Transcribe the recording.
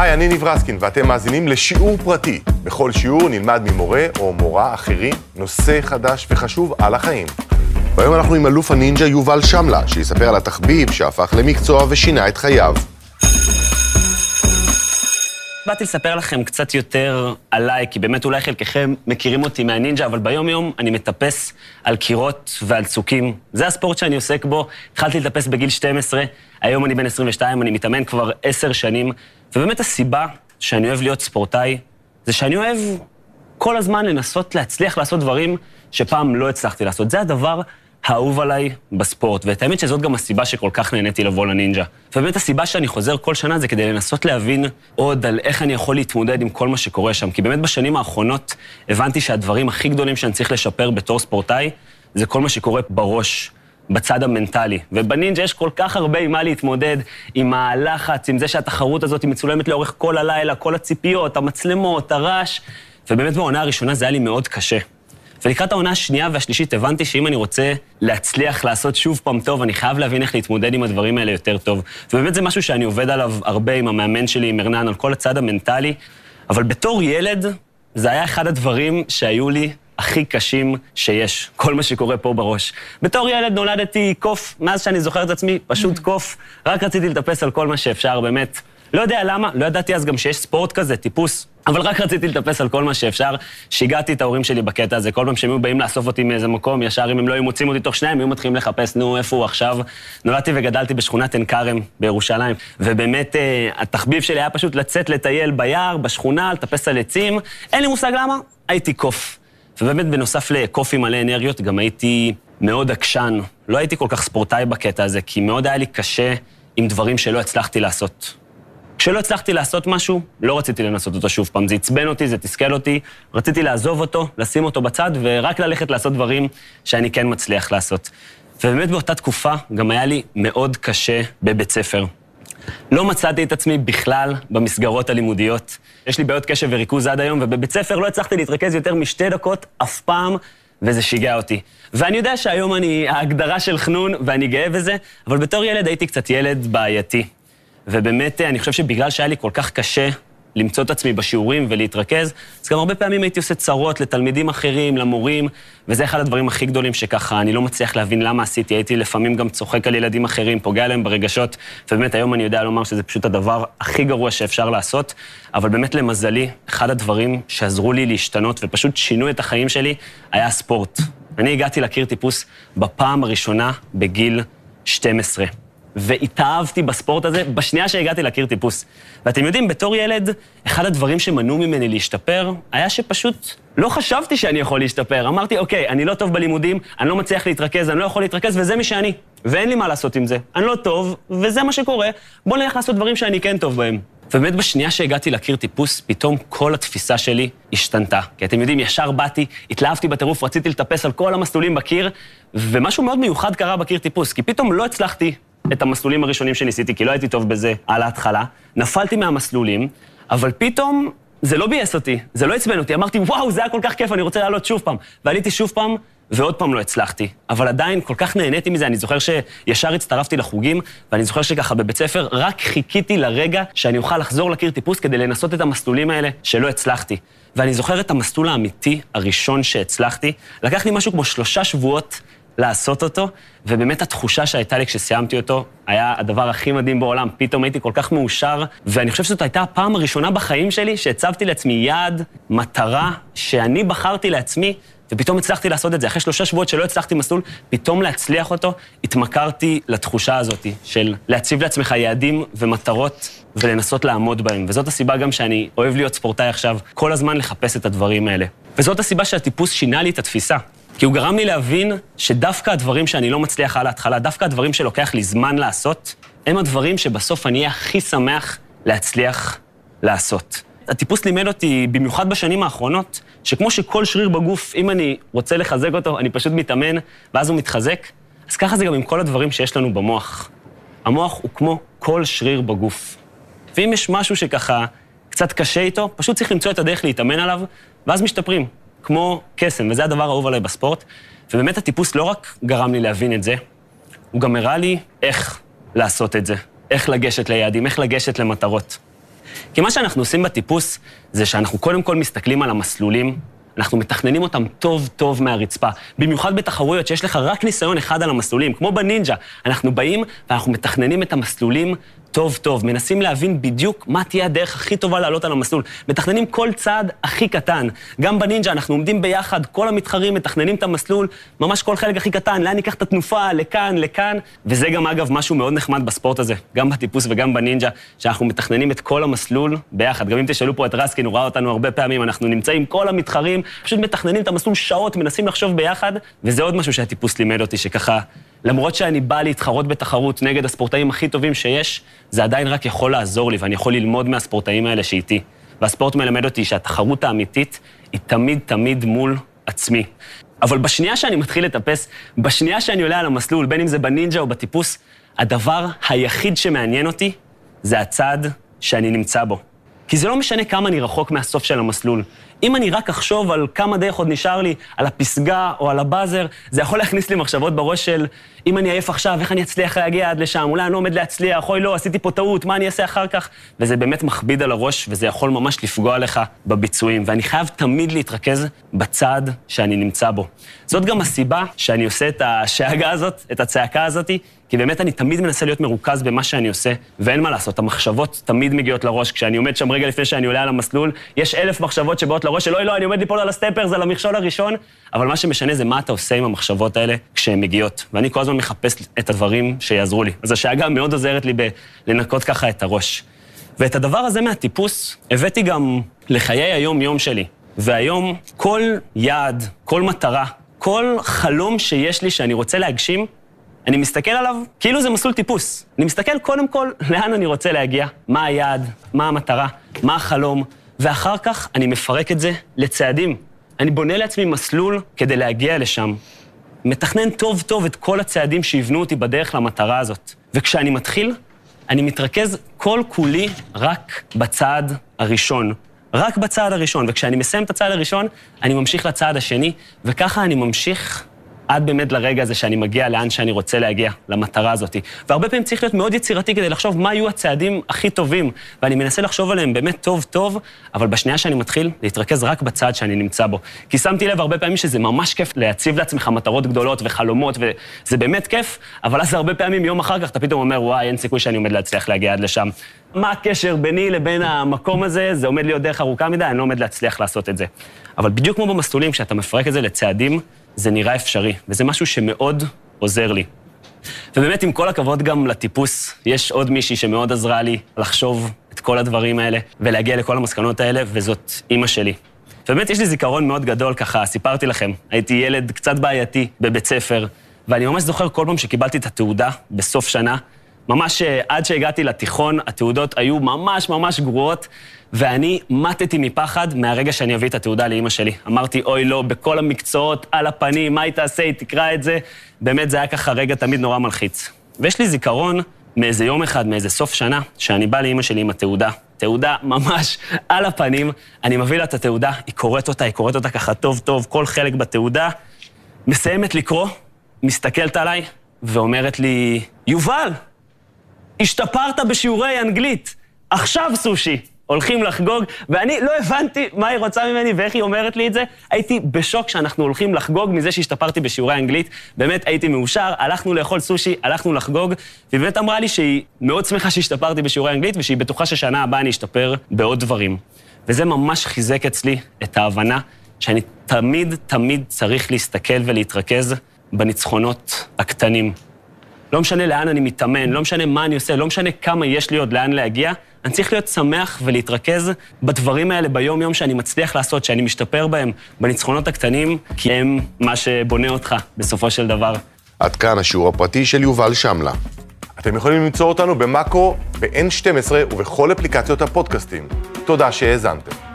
היי, אני ניב רסקין, ואתם מאזינים לשיעור פרטי. בכל שיעור נלמד ממורה או מורה אחרים נושא חדש וחשוב על החיים. והיום אנחנו עם אלוף הנינג'ה יובל שמלה, שיספר על התחביב שהפך למקצוע ושינה את חייו. באתי לספר לכם קצת יותר עליי, כי באמת אולי חלקכם מכירים אותי מהנינג'ה, אבל ביום-יום אני מטפס על קירות ועל צוקים. זה הספורט שאני עוסק בו. התחלתי לטפס בגיל 12, היום אני בן 22, אני מתאמן כבר עשר שנים, ובאמת הסיבה שאני אוהב להיות ספורטאי, זה שאני אוהב כל הזמן לנסות להצליח לעשות דברים שפעם לא הצלחתי לעשות. זה הדבר האהוב עליי בספורט, ואת האמת שזאת גם הסיבה שכל כך נהניתי לבוא לנינג'ה. ובאמת הסיבה שאני חוזר כל שנה זה כדי לנסות להבין עוד על איך אני יכול להתמודד עם כל מה שקורה שם. כי באמת בשנים האחרונות הבנתי שהדברים הכי גדולים שאני צריך לשפר בתור ספורטאי, זה כל מה שקורה בראש. בצד המנטלי. ובנינג'ה יש כל כך הרבה עם מה להתמודד, עם הלחץ, עם זה שהתחרות הזאת היא מצולמת לאורך כל הלילה, כל הציפיות, המצלמות, הרעש, ובאמת בעונה הראשונה זה היה לי מאוד קשה. ולקראת העונה השנייה והשלישית הבנתי שאם אני רוצה להצליח לעשות שוב פעם טוב, אני חייב להבין איך להתמודד עם הדברים האלה יותר טוב. ובאמת זה משהו שאני עובד עליו הרבה עם המאמן שלי, עם ארנן, על כל הצד המנטלי. אבל בתור ילד, זה היה אחד הדברים שהיו לי הכי קשים שיש, כל מה שקורה פה בראש. בתור ילד נולדתי קוף, מאז שאני זוכר את עצמי, פשוט קוף. רק רציתי לטפס על כל מה שאפשר, באמת. לא יודע למה, לא ידעתי אז גם שיש ספורט כזה, טיפוס, אבל רק רציתי לטפס על כל מה שאפשר. שיגעתי את ההורים שלי בקטע הזה, כל פעם שהם היו באים לאסוף אותי מאיזה מקום, ישר אם הם לא היו מוצאים אותי תוך שניים, היו מתחילים לחפש, נו, איפה הוא עכשיו? נולדתי וגדלתי בשכונת עין כרם בירושלים, ובאמת אה, התחביב שלי היה פשוט לצאת לטייל ביער, בשכונה, לטפס על עצים. אין לי מושג למה, הייתי קוף. ובאמת, בנוסף לקופי מלא אנרגיות, גם הייתי מאוד עקשן. לא הייתי כל כך ספורטאי בקטע הזה, כי מאוד היה לי קשה עם דברים שלא הצלחתי לעשות. כשלא הצלחתי לעשות משהו, לא רציתי לנסות אותו שוב פעם. זה עצבן אותי, זה תסכל אותי, רציתי לעזוב אותו, לשים אותו בצד, ורק ללכת לעשות דברים שאני כן מצליח לעשות. ובאמת באותה תקופה גם היה לי מאוד קשה בבית ספר. לא מצאתי את עצמי בכלל במסגרות הלימודיות. יש לי בעיות קשב וריכוז עד היום, ובבית ספר לא הצלחתי להתרכז יותר משתי דקות אף פעם, וזה שיגע אותי. ואני יודע שהיום אני ההגדרה של חנון, ואני גאה בזה, אבל בתור ילד הייתי קצת ילד בעייתי. ובאמת, אני חושב שבגלל שהיה לי כל כך קשה למצוא את עצמי בשיעורים ולהתרכז, אז גם הרבה פעמים הייתי עושה צרות לתלמידים אחרים, למורים, וזה אחד הדברים הכי גדולים שככה, אני לא מצליח להבין למה עשיתי. הייתי לפעמים גם צוחק על ילדים אחרים, פוגע להם ברגשות, ובאמת היום אני יודע לומר שזה פשוט הדבר הכי גרוע שאפשר לעשות, אבל באמת למזלי, אחד הדברים שעזרו לי להשתנות ופשוט שינו את החיים שלי, היה הספורט. אני הגעתי להכיר טיפוס בפעם הראשונה בגיל 12. והתאהבתי בספורט הזה בשנייה שהגעתי להכיר טיפוס. ואתם יודעים, בתור ילד, אחד הדברים שמנעו ממני להשתפר, היה שפשוט לא חשבתי שאני יכול להשתפר. אמרתי, אוקיי, אני לא טוב בלימודים, אני לא מצליח להתרכז, אני לא יכול להתרכז, וזה מי שאני. ואין לי מה לעשות עם זה. אני לא טוב, וזה מה שקורה, בוא נלך לעשות דברים שאני כן טוב בהם. ובאמת בשנייה שהגעתי להכיר טיפוס, פתאום כל התפיסה שלי השתנתה. כי אתם יודעים, ישר באתי, התלהבתי בטירוף, רציתי לטפס על כל המסלולים בקיר, ומשהו מאוד מיוחד קרה בקיר טיפוס, כי פתאום לא הצלחתי את המסלולים הראשונים שניסיתי, כי לא הייתי טוב בזה על ההתחלה. נפלתי מהמסלולים, אבל פתאום זה לא ביאס אותי, זה לא עצבן אותי. אמרתי, וואו, זה היה כל כך כיף, אני רוצה לעלות שוב פעם. ועליתי שוב פעם, ועוד פעם לא הצלחתי. אבל עדיין כל כך נהניתי מזה, אני זוכר שישר הצטרפתי לחוגים, ואני זוכר שככה בבית ספר רק חיכיתי לרגע שאני אוכל לחזור לקיר טיפוס כדי לנסות את המסלולים האלה שלא הצלחתי. ואני זוכר את המסלול האמיתי הראשון שהצלחתי. לקח לי משהו כמו שלושה שבועות לעשות אותו, ובאמת התחושה שהייתה לי כשסיימתי אותו, היה הדבר הכי מדהים בעולם. פתאום הייתי כל כך מאושר, ואני חושב שזאת הייתה הפעם הראשונה בחיים שלי שהצבתי לעצמי יעד, מטרה, שאני בחרתי לעצמי, ופתאום הצלחתי לעשות את זה. אחרי שלושה שבועות שלא הצלחתי מסלול, פתאום להצליח אותו, התמכרתי לתחושה הזאת של להציב לעצמך יעדים ומטרות ולנסות לעמוד בהם. וזאת הסיבה גם שאני אוהב להיות ספורטאי עכשיו, כל הזמן לחפש את הדברים האלה. וזאת הסיבה שהטיפוס שינה לי את התפיסה. כי הוא גרם לי להבין שדווקא הדברים שאני לא מצליח על ההתחלה, דווקא הדברים שלוקח לי זמן לעשות, הם הדברים שבסוף אני אהיה הכי שמח להצליח לעשות. הטיפוס לימד אותי, במיוחד בשנים האחרונות, שכמו שכל שריר בגוף, אם אני רוצה לחזק אותו, אני פשוט מתאמן, ואז הוא מתחזק, אז ככה זה גם עם כל הדברים שיש לנו במוח. המוח הוא כמו כל שריר בגוף. ואם יש משהו שככה קצת קשה איתו, פשוט צריך למצוא את הדרך להתאמן עליו, ואז משתפרים. כמו קסם, וזה הדבר האהוב עליי בספורט. ובאמת הטיפוס לא רק גרם לי להבין את זה, הוא גם הראה לי איך לעשות את זה, איך לגשת ליעדים, איך לגשת למטרות. כי מה שאנחנו עושים בטיפוס זה שאנחנו קודם כל מסתכלים על המסלולים, אנחנו מתכננים אותם טוב טוב מהרצפה. במיוחד בתחרויות שיש לך רק ניסיון אחד על המסלולים, כמו בנינג'ה. אנחנו באים ואנחנו מתכננים את המסלולים טוב טוב, מנסים להבין בדיוק מה תהיה הדרך הכי טובה לעלות על המסלול. מתכננים כל צעד הכי קטן. גם בנינג'ה אנחנו עומדים ביחד, כל המתחרים מתכננים את המסלול, ממש כל חלק הכי קטן, לאן ניקח את התנופה, לכאן, לכאן. וזה גם אגב משהו מאוד נחמד בספורט הזה, גם בטיפוס וגם בנינג'ה, שאנחנו מתכננים את כל המסלול ביחד. גם אם תשאלו פה את רסקין, הוא ראה אותנו הרבה פעמים, אנחנו נמצאים כל המתחרים, פשוט מתכננים את המסלול שעות, מנסים לחשוב ביחד, וזה עוד משהו שהטיפוס לימד אותי, שככה למרות שאני בא להתחרות בתחרות נגד הספורטאים הכי טובים שיש, זה עדיין רק יכול לעזור לי, ואני יכול ללמוד מהספורטאים האלה שאיתי. והספורט מלמד אותי שהתחרות האמיתית היא תמיד תמיד מול עצמי. אבל בשנייה שאני מתחיל לטפס, בשנייה שאני עולה על המסלול, בין אם זה בנינג'ה או בטיפוס, הדבר היחיד שמעניין אותי זה הצעד שאני נמצא בו. כי זה לא משנה כמה אני רחוק מהסוף של המסלול. אם אני רק אחשוב על כמה דרך עוד נשאר לי, על הפסגה או על הבאזר, זה יכול להכניס לי מחשבות בראש של אם אני עייף עכשיו, איך אני אצליח להגיע עד לשם, אולי אני לא עומד להצליח, אוי לא, עשיתי פה טעות, מה אני אעשה אחר כך? וזה באמת מכביד על הראש, וזה יכול ממש לפגוע לך בביצועים. ואני חייב תמיד להתרכז בצעד שאני נמצא בו. זאת גם הסיבה שאני עושה את השאגה הזאת, את הצעקה הזאתי, כי באמת אני תמיד מנסה להיות מרוכז במה שאני עושה, ואין מה לעשות, המחשבות תמיד מגיעות לראש. כשאני עומד שם רגע לפני שאני עולה על המסלול, יש אלף מחשבות שבאות לראש של אוי לא, אני עומד ליפול על הסטפר, זה על המכשול הראשון, אבל מה שמשנה זה מה אתה עושה עם המחשבות האלה כשהן מגיעות. ואני כל הזמן מחפש את הדברים שיעזרו לי. אז השאגה מאוד עוזרת לי בלנקות ככה את הראש. ואת הדבר הזה מהטיפוס הבאתי גם לחיי היום-יום שלי. והיום כל יעד, כל מטרה, כל חלום שיש לי שאני רוצה להגשים, אני מסתכל עליו כאילו זה מסלול טיפוס. אני מסתכל קודם כל לאן אני רוצה להגיע, מה היעד, מה המטרה, מה החלום, ואחר כך אני מפרק את זה לצעדים. אני בונה לעצמי מסלול כדי להגיע לשם. מתכנן טוב טוב את כל הצעדים שיבנו אותי בדרך למטרה הזאת. וכשאני מתחיל, אני מתרכז כל כולי רק בצעד הראשון. רק בצעד הראשון, וכשאני מסיים את הצעד הראשון, אני ממשיך לצעד השני, וככה אני ממשיך עד באמת לרגע הזה שאני מגיע לאן שאני רוצה להגיע, למטרה הזאת. והרבה פעמים צריך להיות מאוד יצירתי כדי לחשוב מה יהיו הצעדים הכי טובים, ואני מנסה לחשוב עליהם באמת טוב-טוב, אבל בשנייה שאני מתחיל, להתרכז רק בצעד שאני נמצא בו. כי שמתי לב הרבה פעמים שזה ממש כיף להציב לעצמך מטרות גדולות וחלומות, וזה באמת כיף, אבל אז הרבה פעמים, יום אחר כך, אתה פתאום אומר, וואי, אין סיכוי שאני עומד להצליח להגיע עד לשם. מה הקשר ביני לבין המקום הזה? זה עומד להיות דרך ארוכה מדי, אני לא עומד להצליח לעשות את זה. אבל בדיוק כמו במסלולים, כשאתה מפרק את זה לצעדים, זה נראה אפשרי, וזה משהו שמאוד עוזר לי. ובאמת, עם כל הכבוד גם לטיפוס, יש עוד מישהי שמאוד עזרה לי לחשוב את כל הדברים האלה ולהגיע לכל המסקנות האלה, וזאת אימא שלי. ובאמת, יש לי זיכרון מאוד גדול, ככה סיפרתי לכם. הייתי ילד קצת בעייתי בבית ספר, ואני ממש זוכר כל פעם שקיבלתי את התעודה בסוף שנה, ממש אה, עד שהגעתי לתיכון, התעודות היו ממש ממש גרועות, ואני מתתי מפחד מהרגע שאני אביא את התעודה לאימא שלי. אמרתי, אוי לא, בכל המקצועות, על הפנים, מה היא תעשה, היא תקרא את זה. באמת, זה היה ככה רגע תמיד נורא מלחיץ. ויש לי זיכרון מאיזה יום אחד, מאיזה סוף שנה, שאני בא לאימא שלי עם התעודה. תעודה ממש על הפנים, אני מביא לה את התעודה, היא קוראת אותה, היא קוראת אותה ככה טוב-טוב, כל חלק בתעודה, מסיימת לקרוא, מסתכלת עליי ואומרת לי, יובל, השתפרת בשיעורי אנגלית, עכשיו סושי. הולכים לחגוג, ואני לא הבנתי מה היא רוצה ממני ואיך היא אומרת לי את זה. הייתי בשוק שאנחנו הולכים לחגוג מזה שהשתפרתי בשיעורי אנגלית. באמת הייתי מאושר, הלכנו לאכול סושי, הלכנו לחגוג, והיא באמת אמרה לי שהיא מאוד שמחה שהשתפרתי בשיעורי אנגלית, ושהיא בטוחה ששנה הבאה אני אשתפר בעוד דברים. וזה ממש חיזק אצלי את ההבנה שאני תמיד תמיד צריך להסתכל ולהתרכז בניצחונות הקטנים. לא משנה לאן אני מתאמן, לא משנה מה אני עושה, לא משנה כמה יש לי עוד לאן להגיע, אני צריך להיות שמח ולהתרכז בדברים האלה ביום-יום שאני מצליח לעשות, שאני משתפר בהם, בניצחונות הקטנים, כי הם מה שבונה אותך בסופו של דבר. עד כאן השיעור הפרטי של יובל שמלה. אתם יכולים למצוא אותנו במאקו, ב-N12 ובכל אפליקציות הפודקאסטים. תודה שהאזנתם.